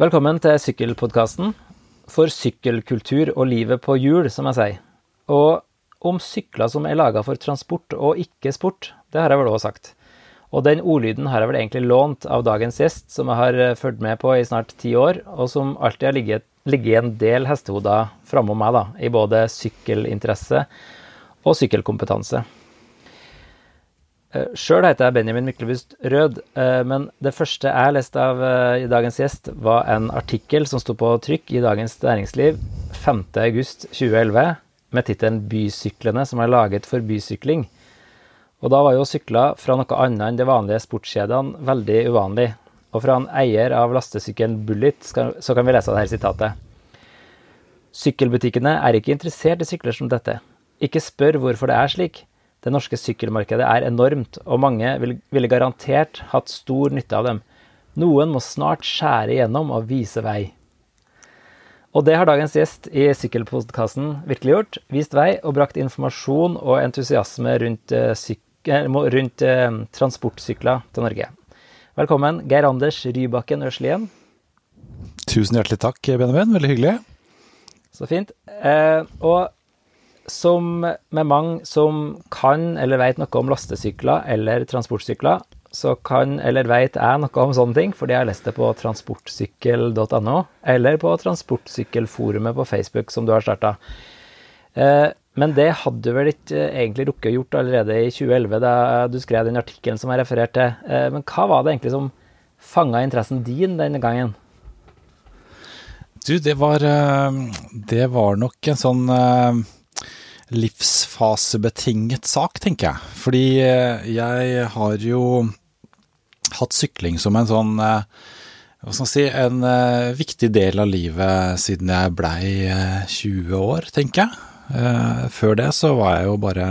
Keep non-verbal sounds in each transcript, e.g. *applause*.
Velkommen til sykkelpodkasten for sykkelkultur og livet på hjul, som jeg sier. Og om sykler som er laga for transport og ikke sport, det har jeg vel òg sagt. Og den ordlyden har jeg vel egentlig lånt av dagens gjest, som jeg har eh, fulgt med på i snart ti år, og som alltid har ligget, ligget en del hestehoder framom meg, da, i både sykkelinteresse og sykkelkompetanse. Eh, Sjøl heter jeg Benjamin Myklebust Rød, eh, men det første jeg leste av dagens gjest, var en artikkel som sto på trykk i Dagens Næringsliv 5.8.2011 med tittelen 'Bysyklene som er laget for bysykling'. Og da var jo sykler fra noe annet enn de vanlige sportskjedene veldig uvanlig. Og fra en eier av lastesykkelen Bullet så kan vi lese dette sitatet. Sykkelbutikkene er ikke interessert i sykler som dette. Ikke spør hvorfor det er slik. Det norske sykkelmarkedet er enormt, og mange ville garantert hatt stor nytte av dem. Noen må snart skjære igjennom og vise vei. Og det har dagens gjest i Sykkelpodkasten virkelig gjort. Vist vei og brakt informasjon og entusiasme rundt, eh, rundt eh, transportsykler til Norge. Velkommen, Geir Anders Rybakken Øslien. Tusen hjertelig takk, Benjamin. Veldig hyggelig. Så fint. Eh, og som med mange som kan eller vet noe om lastesykler eller transportsykler, så kan eller vet jeg noe om sånne ting, fordi jeg har lest det på transportsykkel.no, eller på transportsykkelforumet på Facebook som du har starta. Eh, men det hadde du vel ikke egentlig rukket å gjort allerede i 2011, da du skrev den artikkelen som jeg refererte til. Eh, men hva var det egentlig som fanga interessen din denne gangen? Du, det var, eh, det var nok en sånn livsfasebetinget sak, tenker jeg. Fordi jeg har jo hatt sykling som en sånn eh, hva skal man si, en uh, viktig del av livet siden jeg blei uh, 20 år, tenker jeg. Før det så var jeg jo bare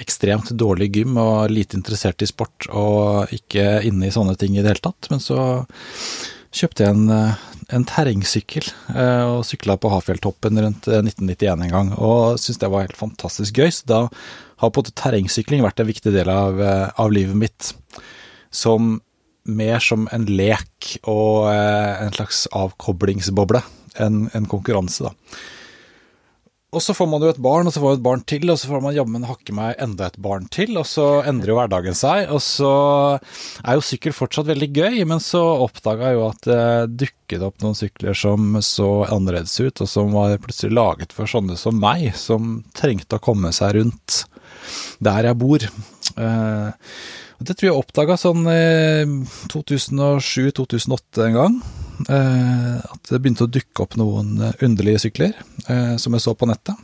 ekstremt dårlig gym og lite interessert i sport og ikke inne i sånne ting i det hele tatt. Men så kjøpte jeg en, en terrengsykkel og sykla på Hafjelltoppen rundt 1991 en gang, og syntes det var helt fantastisk gøy. Så da har på en måte terrengsykling vært en viktig del av, av livet mitt. Som mer som en lek og eh, en slags avkoblingsboble enn en konkurranse, da. Og så får man jo et barn, og så får man et barn til, og så får man jammen hakke meg enda et barn til, og så endrer jo hverdagen seg. Og så er jo sykkel fortsatt veldig gøy, men så oppdaga jeg jo at det dukket opp noen sykler som så annerledes ut, og som var plutselig laget for sånne som meg, som trengte å komme seg rundt der jeg bor. Eh, det tror jeg oppdaga sånn eh, 2007-2008 en gang. Eh, at det begynte å dukke opp noen eh, underlige sykler eh, som jeg så på nettet.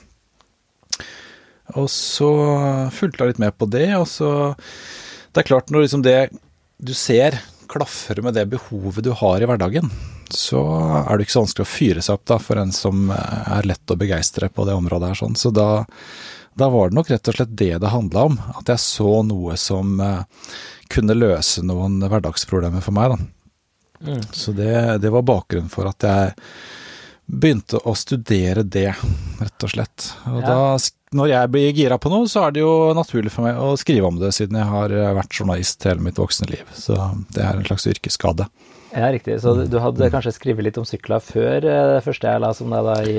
Og så fulgte jeg litt med på det, og så Det er klart, når liksom det du ser klaffer med det behovet du har i hverdagen, så er det ikke så vanskelig å fyre seg opp da, for en som er lett å begeistre på det området her. sånn. Så da da var det nok rett og slett det det handla om. At jeg så noe som kunne løse noen hverdagsproblemer for meg, da. Mm. Så det, det, var bakgrunnen for at jeg begynte å studere det, rett og slett. Og ja. da, når jeg blir gira på noe, så er det jo naturlig for meg å skrive om det, siden jeg har vært journalist hele mitt voksne liv. Så det er en slags yrkesskade. Ja, riktig. Så du hadde kanskje skrevet litt om sykler før eh, det første jeg la som det da i,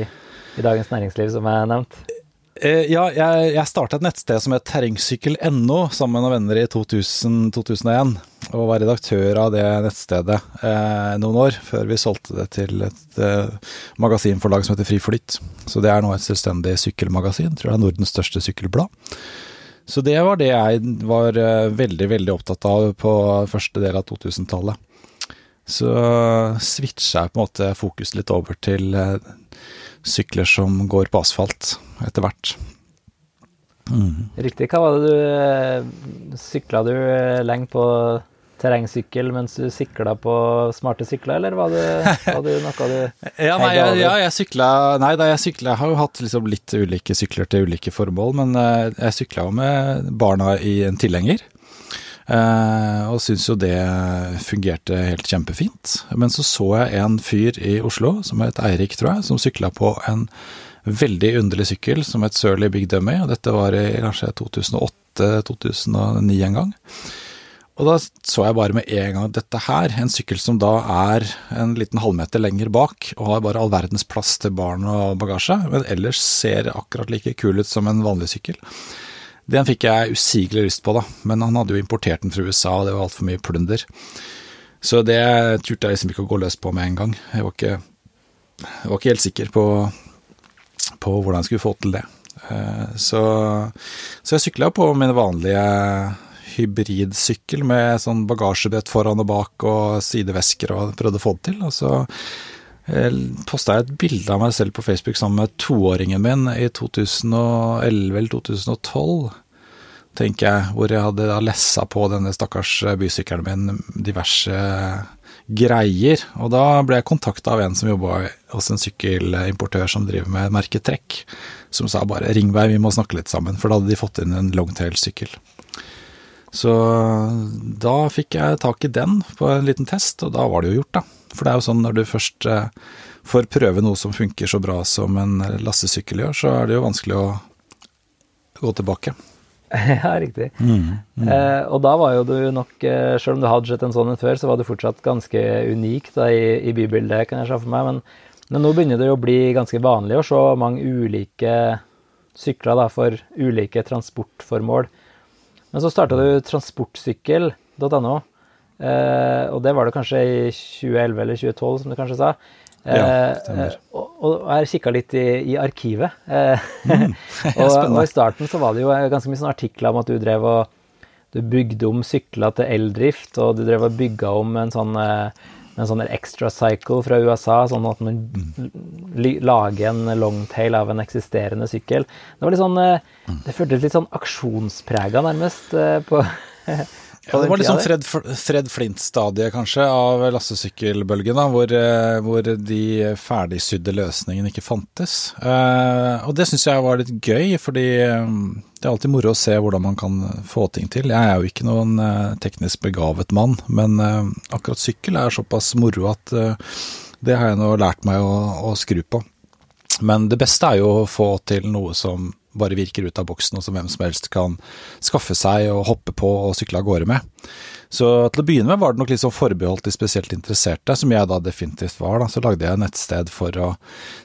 i Dagens Næringsliv, som jeg nevnte? Eh, ja, jeg, jeg starta et nettsted som het terrengsykkel.no sammen med noen venner i 2000, 2001. Og var redaktør av det nettstedet eh, noen år, før vi solgte det til et eh, magasinforlag som heter Fri Flytt. Så det er nå et selvstendig sykkelmagasin. Tror det er Nordens største sykkelblad. Så det var det jeg var eh, veldig, veldig opptatt av på første del av 2000-tallet. Så switcha jeg på en måte fokus litt over til eh, sykler som går på asfalt etter hvert. Mm. Riktig. Hva var det du eh, Sykla du eh, lenge på terrengsykkel mens du sykla på smarte sykler, eller var det, var det noe du *laughs* Ja, nei, jeg, ja, jeg sykla Nei da, jeg sykla Jeg har jo hatt liksom litt ulike sykler til ulike formål, men eh, jeg sykla jo med barna i en tilhenger. Og syntes jo det fungerte helt kjempefint. Men så så jeg en fyr i Oslo, som het Eirik, tror jeg, som sykla på en veldig underlig sykkel som het Surly Big Dummy, og dette var i kanskje 2008-2009 en gang. og da så jeg bare med en gang dette her, en sykkel som da er en liten halvmeter lenger bak, og har bare all verdens plass til barn og bagasje, men ellers ser akkurat like kul ut som en vanlig sykkel. Den fikk jeg usigelig lyst på, da, men han hadde jo importert den fra USA, og det var altfor mye plunder. Så det turte jeg liksom ikke å gå løs på med en gang. Jeg var ikke, jeg var ikke helt sikker på, på hvordan jeg skulle få til det. Eh, så, så jeg sykla på min vanlige hybridsykkel med sånn bagasjebrett foran og bak og sidevesker og prøvde å få det til. Og så posta jeg et bilde av meg selv på Facebook sammen med toåringen min i 2011 eller 2012, tenker jeg, hvor jeg hadde da lessa på denne stakkars bysykkelen min diverse greier. Og da ble jeg kontakta av en som jobba hos en sykkelimportør som driver med merketrekk, som sa bare 'ring meg, vi må snakke litt sammen', for da hadde de fått inn en longtail-sykkel. Så da fikk jeg tak i den på en liten test, og da var det jo gjort, da. For det er jo sånn når du først eh, får prøve noe som funker så bra som en lastesykkel gjør, så er det jo vanskelig å gå tilbake. *laughs* Ja, riktig. Mm, mm. Eh, og da var jo du nok, eh, selv om du hadde sett en sånn en før, så var du fortsatt ganske unik da, i, i bybildet, kan jeg se for meg. Men, men, nå begynner det jo å bli ganske vanlig å se mange ulike sykler da, for ulike transportformål. Men så starta du transportsykkel.no, eh, og det var det kanskje i 2011 eller 2012, som du kanskje sa. Eh, ja, stemmer. og, og jeg kikka litt i, i arkivet. Eh, mm, *laughs* *laughs* og, og, i starten så var det jo ganske mye sånne artikler om at du drev og du bygde om sykler til eldrift, og du drev og bygga om en sånn eh, en sånn extra cycle fra USA, sånn at man lager en longtail av en eksisterende sykkel. Det var litt sånn eh, Det føltes litt sånn aksjonsprega, nærmest, eh, på *laughs* ja, det var litt sånn Fred, Fred Flint-stadiet, kanskje, av lastesykkelbølgen, hvor, eh, hvor de ferdigsydde løsningene ikke fantes. Uh, og det syns jeg var litt gøy, fordi det er alltid moro å se hvordan man kan få ting til. Jeg er jo ikke noen teknisk begavet mann, men akkurat sykkel er såpass moro at det har jeg nå lært meg å, å skru på. Men det beste er jo å få til noe som bare virker ut av boksen, og som hvem som helst kan skaffe seg og hoppe på og sykle av gårde med. Så til å begynne med var det nok sånn forbeholdt de spesielt interesserte, som jeg da definitivt var. Da. Så lagde jeg et nettsted for å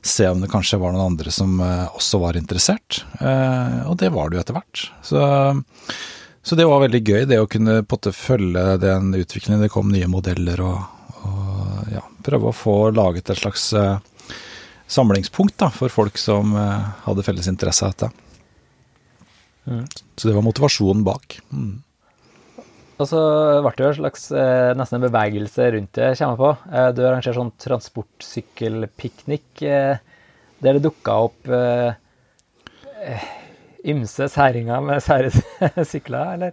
se om det kanskje var noen andre som eh, også var interessert, eh, og det var det jo etter hvert. Så, så, det var veldig gøy, det å kunne følge den utviklingen. Det kom nye modeller og, og ja, prøve å få laget et slags eh, samlingspunkt da, for folk som hadde felles interesse av dette. Mm. Så det var motivasjonen bak. Mm. Og så ble det jo en slags eh, nesten en bevegelse rundt det, kommer på. Eh, du arrangerer sånn transportsykkelpiknik eh, der det dukka opp eh, eh, ymse særinger med sære *laughs* sykler, eller?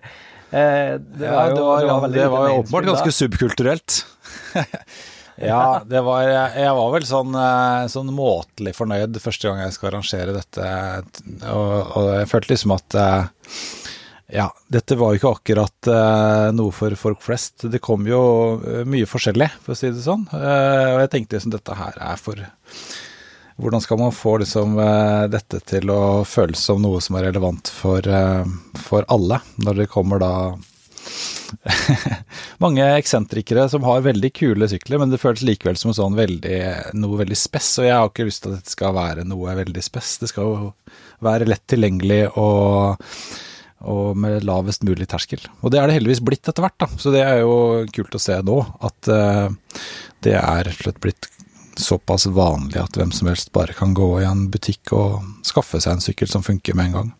Eh, det var jo, det var, det var, det var jo åpenbart ganske subkulturelt. *laughs* Ja, det var, jeg var vel sånn, eh, sånn, måtelig fornøyd første gang jeg skal arrangere dette. Og, og jeg følte liksom at eh, ja, dette var jo ikke akkurat uh, noe for folk flest. Det kom jo mye forskjellig, for å si det sånn. Og jeg tenkte liksom dette her er for Hvordan skal man få liksom dette til å føles som noe som er relevant for, for alle, når det kommer da *laughs* mange eksentrikere som har veldig kule sykler, men det føles likevel som sånn veldig, noe veldig spess. Og jeg har ikke lyst til at dette skal være noe veldig spess. Det skal jo være lett tilgjengelig og, og med lavest mulig terskel. Og det er det heldigvis blitt etter hvert, da. Så det er jo kult å se nå at uh, det er rett og slett blitt såpass vanlig at hvem som helst bare kan gå i en butikk og skaffe seg en sykkel som funker med en gang.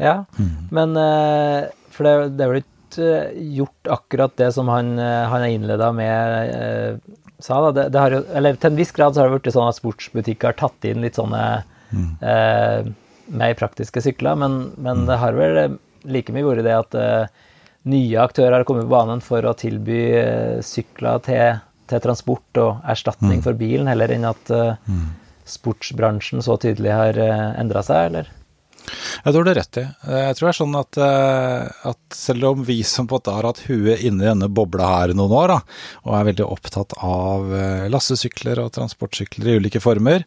Ja, mm. men uh, for det, det er vel ikke gjort akkurat det som han, uh, han har innleda med, uh, sa. Da. Det, det har jo, eller til en viss grad så har det blitt sånn at sportsbutikker har tatt inn litt sånne mm. mer praktiske sykler, men, men mm. det har vel like mye vært det at nye aktører har kommet på banen for å tilby sykler til, til, transport og erstatning mm. for bilen, heller enn at mm. sportsbransjen så tydelig har uh, endra seg, eller? Det har du rett i. Eh, jeg tror det er sånn at, eh, at, selv om vi som på en måte har hatt huet inni denne bobla her noen år, da, og er veldig opptatt av eh, lassesykler og transportsykler i ulike former,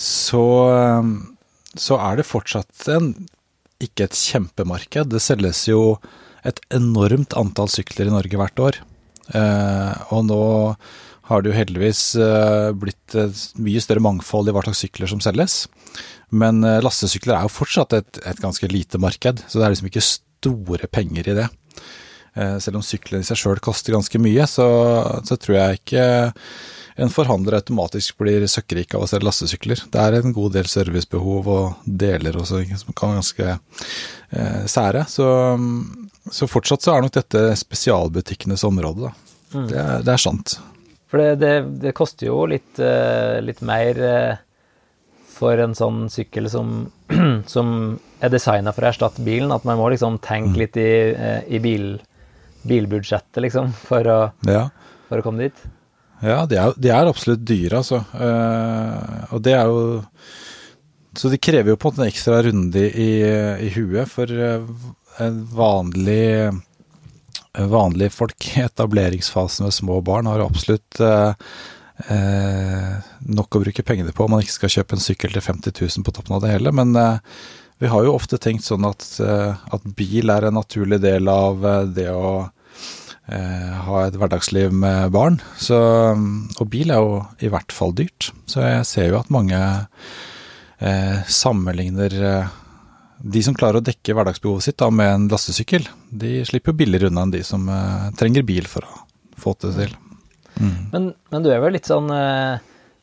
så, så er det fortsatt en, ikke et kjempemarked. Det selges jo et enormt antall sykler i Norge hvert år. Og nå har det jo heldigvis blitt et mye større mangfold i hva slags sykler som selges. Men lastesykler er jo fortsatt et, et ganske lite marked, så det er liksom ikke store penger i det. Selv om syklene i seg sjøl koster ganske mye, så, så tror jeg ikke en forhandler automatisk blir søkkrik av å selge lastesykler. Det er en god del servicebehov og deler også som kan være ganske eh, sære. Så, så, fortsatt så er nok dette spesialbutikkenes område, da. Mm. Det, det, er sant. For det, det, det koster jo litt, uh, litt mer uh, for en sånn sykkel som, *clears throat* som er designa for å erstatte bilen, at man må liksom tenke mm. litt i, uh, i bil, bilbudsjettet, liksom, *laughs* for å, ja. for å komme dit. Ja, de er, de er absolutt dyre, altså. Og det er jo Så de krever jo på en måte en ekstra runde i, i huet, for en vanlig vanlige folk i etableringsfasen med små barn har absolutt eh, nok å bruke pengene på om man ikke skal kjøpe en sykkel til 50 000 på toppen av det hele. Men vi har jo ofte tenkt sånn at, at bil er en naturlig del av det å eh, ha et hverdagsliv med barn. Så, og bil er jo i hvert fall dyrt. Så jeg ser jo at mange eh, sammenligner eh, de som klarer å dekke hverdagsbehovet sitt da, med en lastesykkel, de slipper jo billigere unna enn de som uh, trenger bil for å få det til. Mm. Men, men, du er vel litt sånn uh,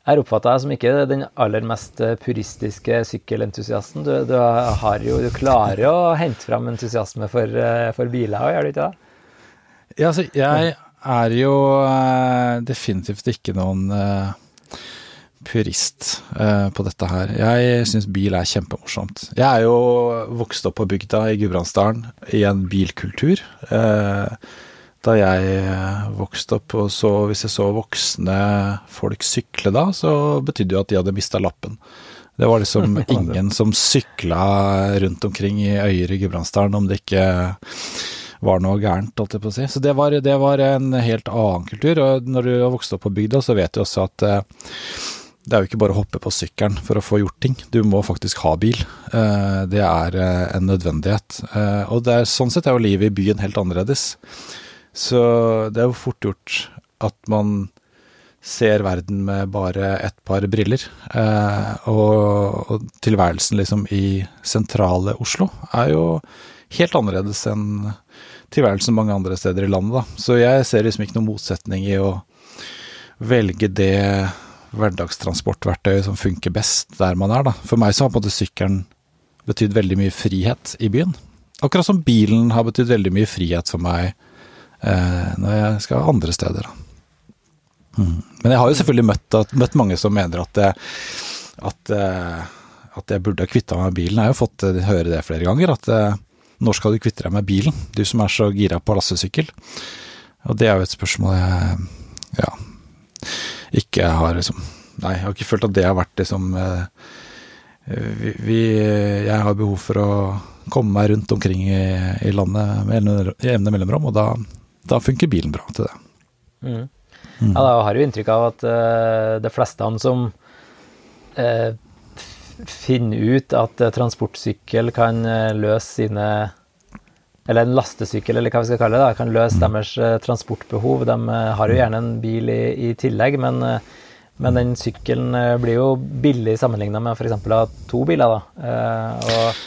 Jeg oppfatter deg som ikke den aller mest eh, puristiske sykkelentusiasten. Du, du, jo, du klarer jo å hente fram entusiasme for, for biler òg, gjør du ikke det? Ja, altså, jeg er jo uh, definitivt ikke noen uh, purist uh, på dette her. Jeg syns bil er kjempemorsomt. Jeg er jo vokst opp på bygda i Gudbrandsdalen i en bilkultur. da jeg vokste opp, og så hvis jeg så voksne folk sykle da, så betydde jo at de hadde mista lappen. Det var liksom *laughs* ingen som sykla rundt omkring i øyer i Gudbrandsdalen om det ikke var noe gærent, holdt jeg på å si. Så det var, det var, en helt annen kultur. Og når du har vokst opp på bygda, så vet du også at eh, det er jo ikke bare å hoppe på sykkelen for å få gjort ting. Du må faktisk ha bil. Eh, det er eh, en nødvendighet. Eh, og er, sånn sett er jo livet i byen helt annerledes. Så det er jo fort gjort at man ser verden med bare et par briller. Og, tilværelsen liksom i sentrale Oslo er jo helt annerledes enn tilværelsen mange andre steder i landet, da. Så jeg ser liksom ikke noen motsetning i å velge det hverdagstransportverktøyet som funker best der man er, da. For meg så har på en måte sykkelen betydd veldig mye frihet i byen. Akkurat som bilen har betydd veldig mye frihet for meg eh, når jeg skal andre steder. Mm. Men jeg har jo selvfølgelig møtt, møtt mange som mener at, det, at, eh, at jeg burde ha kvitta meg med bilen. Jeg har jo fått høre det flere ganger. at eh, når skal du kvitte deg med bilen, du som er så gira på lastesykkel? Og det er jo et spørsmål jeg ja, ikke har liksom Nei, jeg har ikke følt at det har vært liksom eh, vi, vi, Jeg har behov for å komme meg rundt omkring i, i landet med jevne mellomrom, og da, da, funker bilen bra til det. Mm. Mm. Ja, da har jo inntrykk av at uh, de fleste han som uh, finner ut at eh, transportsykkel kan eh, løse sine Eller en lastesykkel, eller hva vi skal kalle det, da, kan løse mm. deres eh, transportbehov. De har jo gjerne en bil i, i tillegg, men, men, den sykkelen blir jo billig sammenligna med f.eks. å ha to biler. da. Og,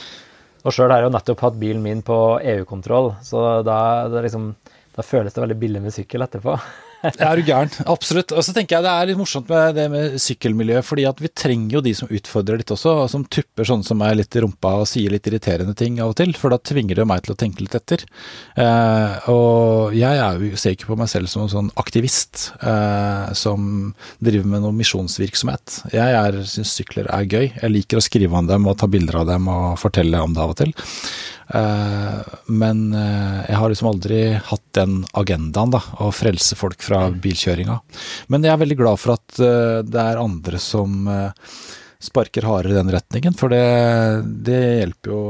og sjøl har jeg jo nettopp hatt bilen min på EU-kontroll, så da, liksom, da føles det veldig billig med sykkel etterpå. *laughs* er du gæren. Absolutt. Og så tenker jeg det er litt morsomt med det med sykkelmiljøet, fordi at vi trenger jo de som utfordrer litt også, og som tupper sånne som er litt i rumpa og sier litt irriterende ting av og til, for da tvinger det meg til å tenke litt etter. Eh, og jeg er jo, ser ikke på meg selv som en sånn aktivist eh, som driver med noe misjonsvirksomhet. Jeg syns sykler er gøy. Jeg liker å skrive om dem og ta bilder av dem og fortelle om det av og til. Eh, men eh, jeg har liksom aldri hatt den agendaen, da, å frelse folk fra mm. bilkjøringa. Men jeg er veldig glad for at eh, det er andre som sparker hardere i den retningen, for det, det hjelper jo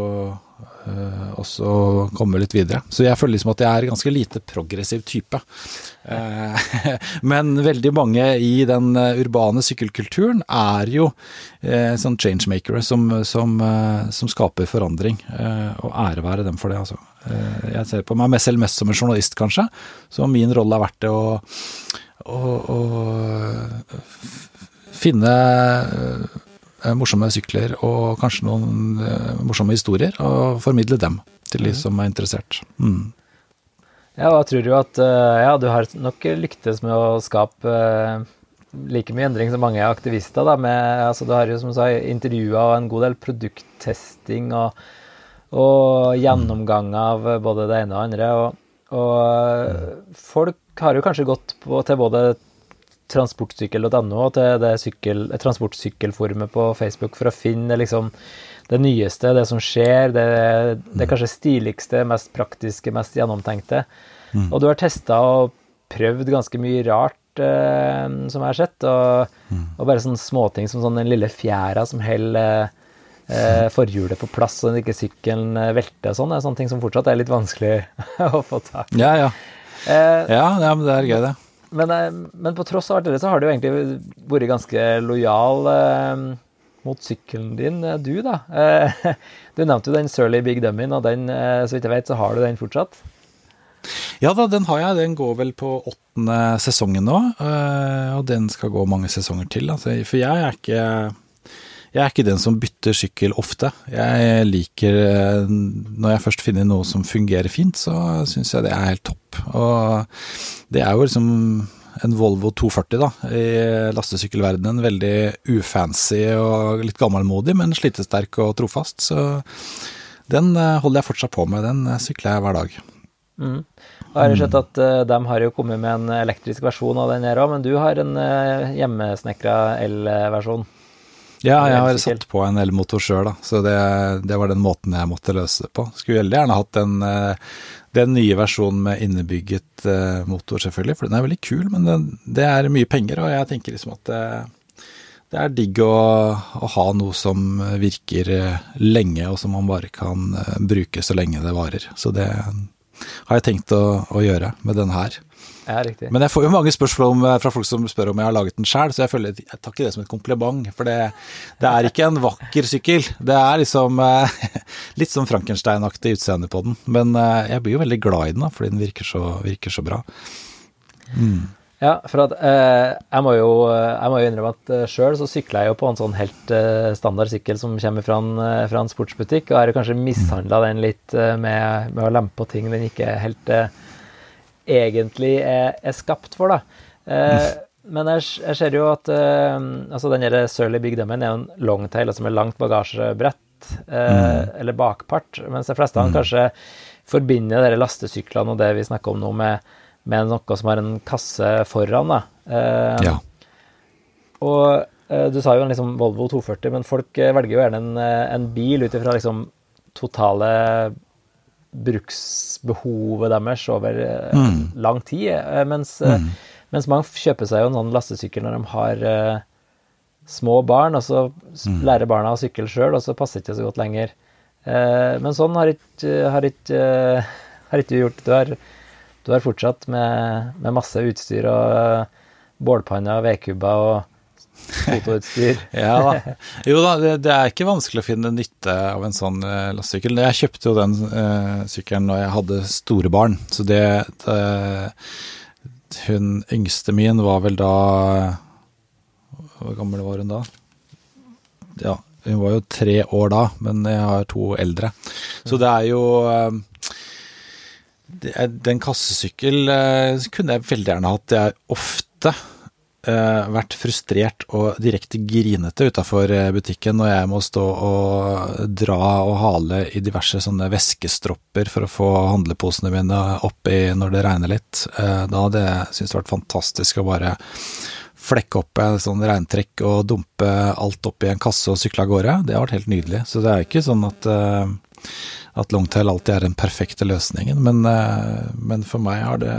og så komme litt videre. Så jeg føler liksom at jeg er ganske lite progressiv type. Uh, *laughs* men veldig mange i den urbane sykkelkulturen er jo sånn changemakere som, som, som, skaper forandring. og ære være dem for det, altså. Eh, jeg ser på meg selv mest som en journalist, kanskje. Så min rolle har vært det å, å, å finne morsomme sykler og kanskje noen morsomme historier, og formidle dem til de som er interessert. Mm. Ja, og jeg tror jo at ja, du har nok lyktes med å skape like mye endring som mange aktivister. Da, med, altså, du har jo som du sa, intervjua og en god del produkttesting og, og gjennomgang av både det ene og det andre. Og, og folk har jo kanskje gått på, til både transportsykkel.no til det sykkel, transportsykkelforumet på Facebook for å finne liksom det nyeste, det som skjer, det, det kanskje stiligste, mest praktiske, mest gjennomtenkte. Mm. Og du har testa og prøvd ganske mye rart uh, som jeg har sett. Og, mm. og bare sånne småting som sånn den lille fjæra som holder eh, forhjulet på plass, så ikke sykkelen velter og sånn. Det er sånne ting som fortsatt er litt vanskelig *laughs* å få tak i. Ja, ja. Eh, ja, ja, men det er gøy, det. Men, men, på tross av alt det, så har du jo egentlig vært ganske lojal mot sykkelen din, du, da. *laughs* du nevnte jo den Surly Big Dummyen, og den, så vidt jeg vet, så har du den fortsatt? Ja da, den har jeg. Den går vel på åttende sesongen nå. Eh, og den skal gå mange sesonger til. Altså, for jeg er ikke jeg er ikke den som bytter sykkel ofte. Jeg liker eh, Når jeg først finner noe som fungerer fint, så syns jeg det er helt topp. Og det er jo liksom en Volvo 240 da, i lastesykkelverdenen. Veldig ufancy og litt gammelmodig, men slitesterk og trofast. Så den eh, holder jeg fortsatt på med. Den sykler jeg hver dag. Mm. Jeg har sett at de har jo kommet med en elektrisk versjon av den her òg, men du har en uh, hjemmesnekra el-versjon. Ja, jeg har satt på en elmotor sjøl, da, så det, det, var den måten jeg måtte løse det på. Skulle veldig gjerne hatt den, uh, den nye versjonen med innebygget motor, selvfølgelig, for den er veldig kul, men den, det er mye penger, og jeg tenker liksom at det, det er digg å, å, ha noe som virker lenge, og som man bare kan bruke så lenge det varer. Så det, har jeg tenkt å, å gjøre med den her. Ja, riktig. Men jeg får jo mange spørsmål om, fra folk som spør om jeg har laget den sjøl, så jeg føler jeg tar ikke det som et kompliment. For det, det er ikke en vakker sykkel. Det er liksom eh, *laughs* litt sånn Frankenstein-aktig utseende på den. Men eh, jeg blir jo veldig glad i den, da, fordi den virker så, virker så bra. Mm. Ja, for at eh, jeg, må jo, jeg må jo innrømme at eh, sjøl så sykler jeg jo på en sånn helt eh, standard sykkel som kommer fra en, fra en sportsbutikk, og har kanskje mishandla den litt med, med, å lempe på ting den ikke helt egentlig er, er, skapt for, da. men jeg, jeg, ser jo at altså den Surly Big Dummen er jo en longtail, altså med langt bagasjebrett, mm. eller bakpart, mens de fleste mm. kanskje forbinder de lastesyklene og det vi snakker om nå, med med noe som har en kasse foran. da. Eh, ja. Og eh, du sa jo en liksom Volvo 240, men folk eh, velger jo gjerne en, eh, en bil ut ifra liksom totale bruksbehovet deres over eh, mm. lang tid. Mens, mm. mens, mange kjøper seg jo en sånn lastesykkel når de har uh, små barn, og så mm. lærer barna å sykle sjøl, og så passer det ikke så godt lenger. Uh, men sånn har ikke, har ikke, har ikke gjort. Du har du har fortsatt med, med masse utstyr og bålpanner, vedkubber og fotoutstyr. *laughs* ja da. Jo da, det, det, er ikke vanskelig å finne nytte av en sånn uh, lastesykkel. Jeg kjøpte jo den uh, sykkelen når jeg hadde store barn, så det, det Hun yngste min var vel da Hvor gammel var hun da? Ja, hun var jo tre år da, men jeg har to eldre. Så det er jo uh, den kassesykkel eh, kunne jeg veldig gjerne hatt. Jeg er ofte vært frustrert og direkte grinete utafor eh, butikken når jeg må stå og dra og hale i diverse sånne væskestropper for å få handleposene mine oppi når det regner litt. Uh, da hadde jeg syntes det vært fantastisk å bare flekke opp en sånn regntrekk og dumpe alt opp i en kasse og sykle av gårde. Det har vært helt nydelig. Så det er jo ikke sånn at at longtail alltid er den perfekte løsningen, men, eh, men, for meg har det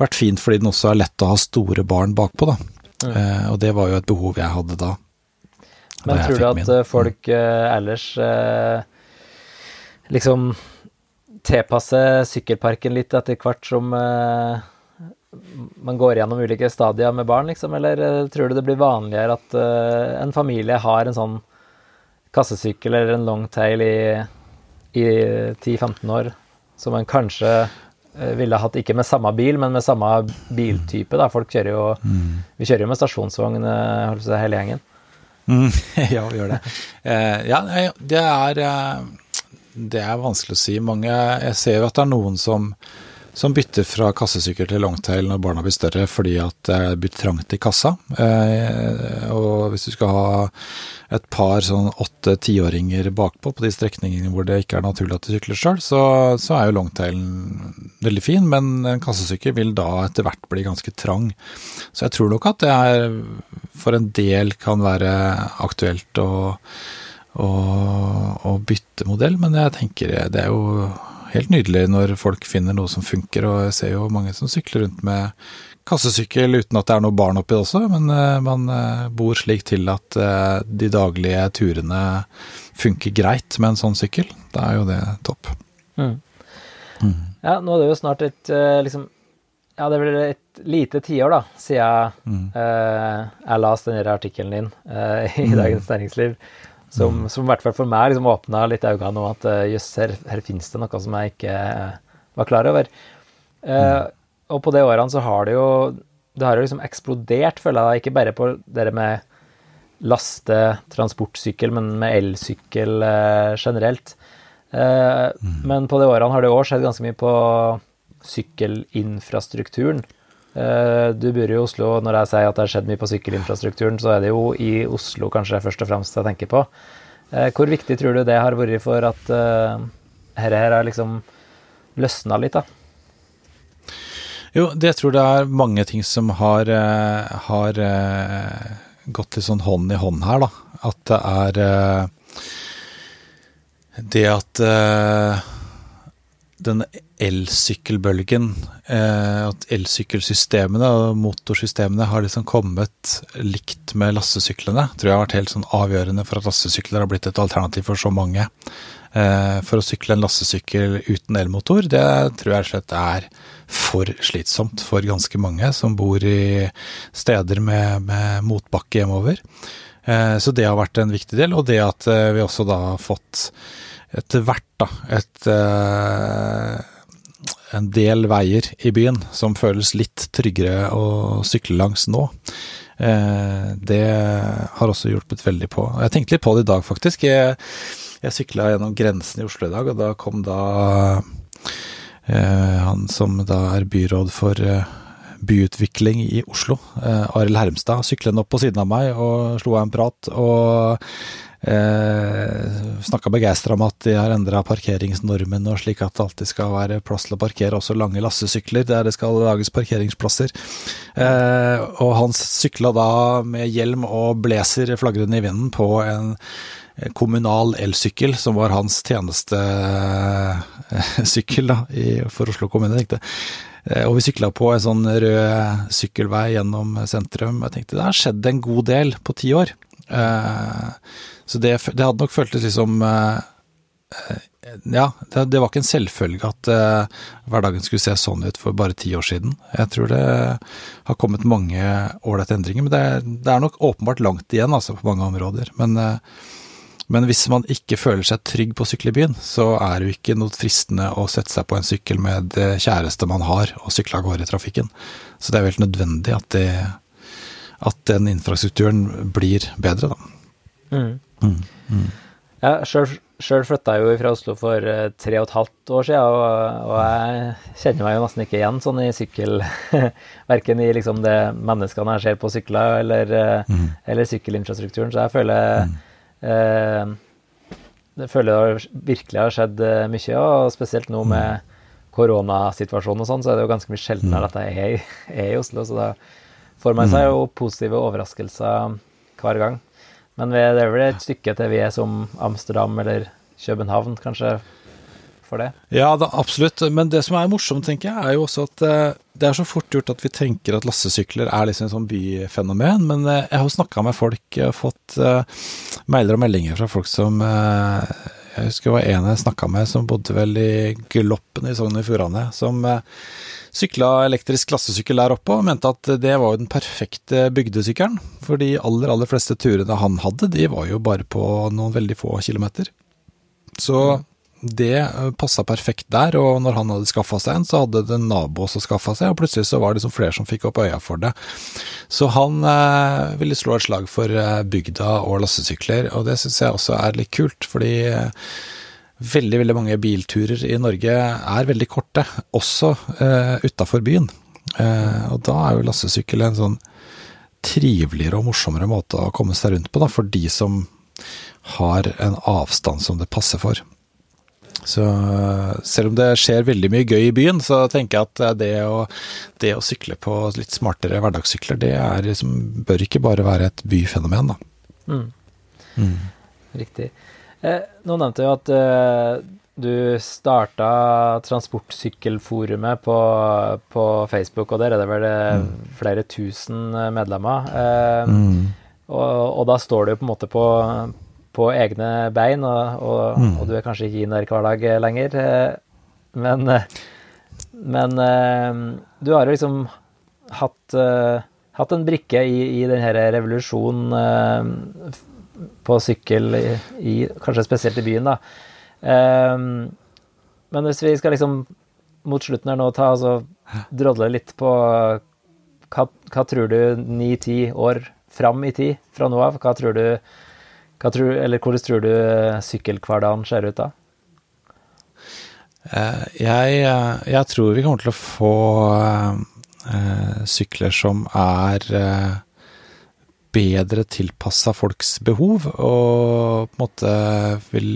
vært fint fordi den også er lett å ha store barn bakpå, da. Mm. Eh, og det var jo et behov jeg hadde da. Men da tror du at min. Eh, folk eh, ellers liksom tilpasser sykkelparken litt etter hvert som eh, man går gjennom ulike stadier med barn, liksom, eller tror du det blir vanligere at en familie har en sånn kassesykkel eller en longtail i i 10-15 år? som en kanskje eh, ville hatt ikke med samme bil, men med samme biltype. da. Folk kjører jo Vi kjører jo med stasjonsvogn eh, hele gjengen. Mm, *laughs* ja, vi gjør det. Eh, ja, det er eh, Det er vanskelig å si. Mange Jeg ser jo at det er noen som som bytter fra kassesykkel til longtail når barna blir større fordi at det er blitt trangt i kassa. Eh, og hvis du skal ha et par sånn åtte-tiåringer bakpå på de strekningene hvor det ikke er naturlig at de sykler sjøl, så, så, er jo longtailen veldig fin, men en kassesykkel vil da etter hvert bli ganske trang. Så jeg tror nok at det er for en del kan være aktuelt å, å, å bytte modell, men jeg tenker det er jo helt nydelig når folk finner noe som funker, og jeg ser jo mange som sykler rundt med kassesykkel uten at det er noe barn oppi også, men uh, man uh, bor slik til at uh, de daglige turene funker greit med en sånn sykkel. Da er jo det topp. Mm. Mm. Ja, nå er det jo snart et liksom Ja, det blir et lite tiår, da, siden mm. jeg leste denne artikkelen din i mm. Dagens Næringsliv. Som, mm. som, i hvert fall for meg liksom åpna litt øynene om at eh, jøss, her, her finnes det noe som jeg ikke eh, var klar over. Uh, og på de årene så har det jo det har jo liksom eksplodert, føler jeg, ikke bare på det med laste, transportsykkel, men med elsykkel uh, generelt. Uh, mm. Men på de årene har det òg skjedd ganske mye på sykkelinfrastrukturen. Eh, du bor i Oslo, når jeg sier at det har skjedd mye på sykkelinfrastrukturen, så er det jo i Oslo kanskje først og fremst jeg tenker på. Eh, hvor viktig tror du det har vært for at dette her har liksom løsna litt, da? Jo, det tror jeg er mange ting som har, har gått litt sånn hånd i hånd her, da. At det er det at denne elsykkelbølgen, eh, at elsykkelsystemene og motorsystemene har liksom kommet likt med lassesyklene, tror jeg har vært helt sånn avgjørende for at lassesykler har blitt et alternativ for så mange. Eh, for å sykle en lassesykkel uten elmotor, det tror jeg slett er for slitsomt for ganske mange som bor i steder med, med motbakke hjemover. Eh, så det har vært en viktig del, og det at vi også da har fått etter hvert da, et en del veier i byen som føles litt tryggere å sykle langs nå. Eh, det har også hjulpet veldig på. Jeg tenkte litt på det i dag, faktisk. Jeg, jeg sykla gjennom grensen i Oslo i dag, og da kom da eh, han som da er byråd for eh, byutvikling i Oslo, Arild Hermstad, syklende opp på siden av meg og slo av en prat. og Eh, Snakka begeistra om at de har endra parkeringsnormen og slik at det alltid skal være plass til å parkere også lange lassesykler der det skal lages parkeringsplasser. Eh, og han sykla da med hjelm og blazer flagrende i vinden på en kommunal elsykkel, som var hans tjenestesykkel da, for Oslo kommune. tenkte eh, og vi sykla på en sånn rød sykkelvei gjennom sentrum. Jeg tenkte det har skjedd en god del på ti år. Eh, så det, det hadde nok føltes liksom eh, Ja, det, det, var ikke en selvfølge at uh, hverdagen skulle se sånn ut for bare ti år siden. Jeg tror det har kommet mange ålreite endringer, men det, det, er nok åpenbart langt igjen altså, på mange områder. Men, men hvis man ikke føler seg trygg på å sykle i byen, så er det jo ikke noe fristende å sette seg på en sykkel med det kjæreste man har, og sykle av gårde i trafikken. Så det er jo helt nødvendig at, det, at den infrastrukturen blir bedre, da. Mm. Mm. Mm. Ja, sjøl flytta jeg jo fra Oslo for eh, tre og et halvt år siden, og, og, jeg kjenner meg jo nesten ikke igjen sånn i sykkel *laughs* Verken i liksom det menneskene jeg ser på sykler, eller, eh, mm. eller sykkelinfrastrukturen. Så jeg føler mm. eh, jeg føler det virkelig har skjedd eh, mye, og spesielt nå med mm. koronasituasjonen og sånn, så er det jo ganske mye sjeldnere at jeg er, *laughs* er, i Oslo. Så da får man seg jo positive overraskelser hver gang. Men det er vel et stykke til vi er som Amsterdam eller København, kanskje, for det? Ja, da, absolutt. Men det som er morsomt, tenker jeg, er jo også at uh, det er så fort gjort at vi tenker at lassesykler er liksom et sånn byfenomen. Men uh, jeg har jo snakka med folk, jeg har fått uh, mailer og meldinger fra folk som Jeg husker det var en jeg snakka med som bodde vel i Gloppen i Sogn og Fjordane, som sykla elektrisk klassesykkel der oppe og mente at det var jo den perfekte bygdesykkelen. For de aller, aller fleste turene han hadde, de var jo bare på noen veldig få kilometer. Så det passa perfekt der, og når han hadde skaffa seg en, så hadde det en nabo også skaffa seg, og plutselig så var det liksom flere som fikk opp øya for det. Så han eh, ville slå et slag for eh, bygda og lastesykler, og det syns jeg også er litt kult, fordi eh, veldig, veldig mange bilturer i Norge er veldig korte, også eh, utafor byen. Eh, og da er jo lastesykkel en sånn triveligere og morsommere måte å komme seg rundt på, da, for de som har en avstand som det passer for. Så selv om det skjer veldig mye gøy i byen, så tenker jeg at det å, det å sykle på litt smartere hverdagssykler, det er liksom, bør ikke bare være et byfenomen, da. Mm. Mm. Riktig. Eh, nå nevnte jo at eh, du starta Transportsykkelforumet på, på, Facebook, og der er det vel eh, mm. flere tusen eh, medlemmer. Eh, mm. og, og, da står du på en måte på på egne bein, og, og, mm. og, du er kanskje ikke i der hver dag lenger. Eh, men, eh, men eh, du har jo liksom hatt, hatt en brikke i, i denne revolusjonen på sykkel, i, i, kanskje spesielt i byen, da. Men hvis vi skal liksom mot slutten her nå ta altså drodle litt på hva, hva tror du ni-ti år fram i tid fra nå av? Hva tror du Tror, eller hvordan tror du eh, sykkelhverdagen ser ut da? Eh, jeg, eh, jeg, tror vi kommer til å få sykler som er bedre tilpassa folks behov, og på en måte vil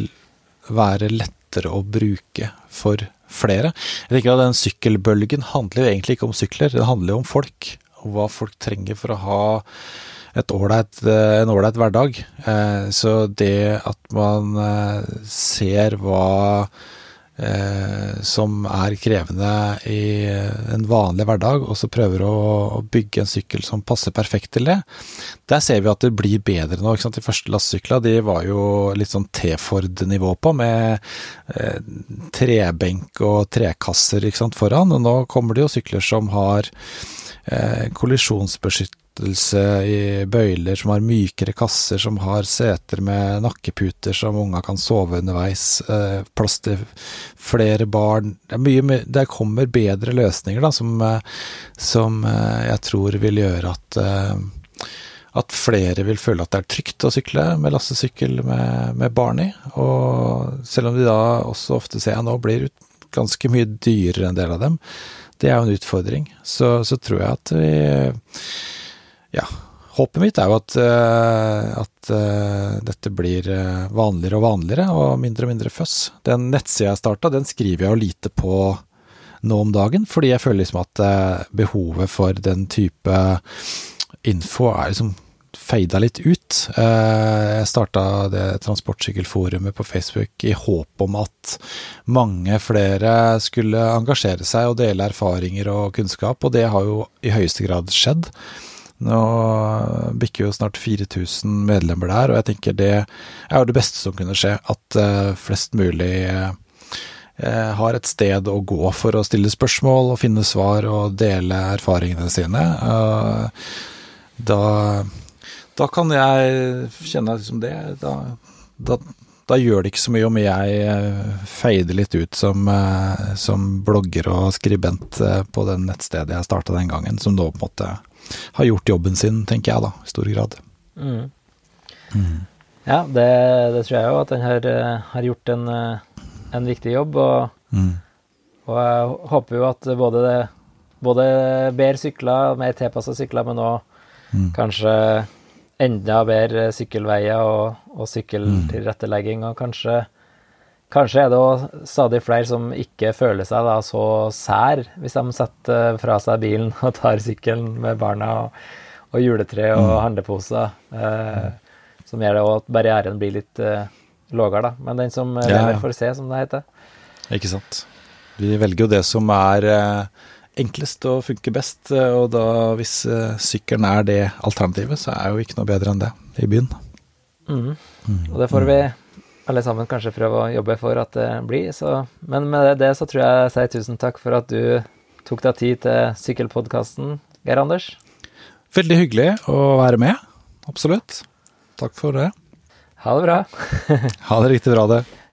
være lettere å bruke for flere. Jeg tenker at Den sykkelbølgen handler jo egentlig ikke om sykler, det handler jo om folk. Og hva folk trenger for å ha årleit, eh, en ålreit hverdag. Eh, så det at man eh, ser hva som er krevende i en vanlig hverdag, og så prøver å bygge en sykkel som passer perfekt til det. Der ser vi at det blir bedre nå. De første lastesyklene var jo litt sånn T-Ford-nivå på, med trebenk og trekasser foran. Og nå kommer det jo sykler som har kollisjonsbeskyttelse beskyttelse i bøyler, som har mykere kasser, som har seter med nakkeputer som unga kan sove underveis, eh, plass til flere barn Det, mye, det kommer bedre løsninger da, som, eh, som eh, jeg tror vil gjøre at at flere vil føle at det er trygt å sykle med lastesykkel med, med barn i. Og selv om de da også ofte ser jeg nå blir ganske mye dyrere en del av dem, det er jo en utfordring. Så, så tror jeg at vi ja, håpet mitt er jo at, eh, at uh, dette blir eh, vanligere og vanligere, og mindre og mindre føss. Den nettsida jeg starta, den skriver jeg jo lite på nå om dagen, fordi jeg føler liksom at behovet for den type info er liksom feida litt ut. Jeg starta det transportsykkelforumet på Facebook i håp om at mange flere skulle engasjere seg og dele erfaringer og kunnskap, og det har jo i høyeste grad skjedd. Nå bikker jo snart 4000 medlemmer der, og jeg tenker det er jo det beste som kunne skje. At uh, flest mulig uh, har et sted å gå for å stille spørsmål og finne svar og dele erfaringene sine. Uh, da, da, kan jeg kjenne liksom det. Da, da, da, gjør det ikke så mye om jeg feider litt ut som, som blogger og skribent på den nettstedet jeg starta den gangen, som nå på en måte har gjort jobben sin, tenker jeg da, i stor grad. Mm. Mm. Ja, det, det, tror jeg jo, at den har, eh, har gjort en, eh, en, viktig jobb. Og, mm. og, jeg håper jo at både, det, både bedre sykler, mer tilpassa sykler, men òg mm. kanskje enda bedre sykkelveier og, og sykkeltilrettelegging, og kanskje Kanskje er det òg stadig flere som ikke føler seg da så sær hvis de setter fra seg bilen og tar sykkelen med barna og, og juletre og mm. handleposer. Eh, som gjør det òg at barrieren blir litt eh, lavere, da. Men den som ja, lever, får se, som det heter. Ikke sant. Vi velger jo det som er eh, enklest og funker best, eh, og da hvis eh, sykkelen er det alternativet, så er jo ikke noe bedre enn det i byen. Mm. Mm. Og det får vi alle sammen kanskje prøve å jobbe for at det blir. Så, men med det så tror jeg jeg sier tusen takk for at du tok deg tid til Sykkelpodkasten, Geir Anders. Veldig hyggelig å være med. Absolutt. Takk for det. Ha det bra. *laughs* ha det riktig bra, det.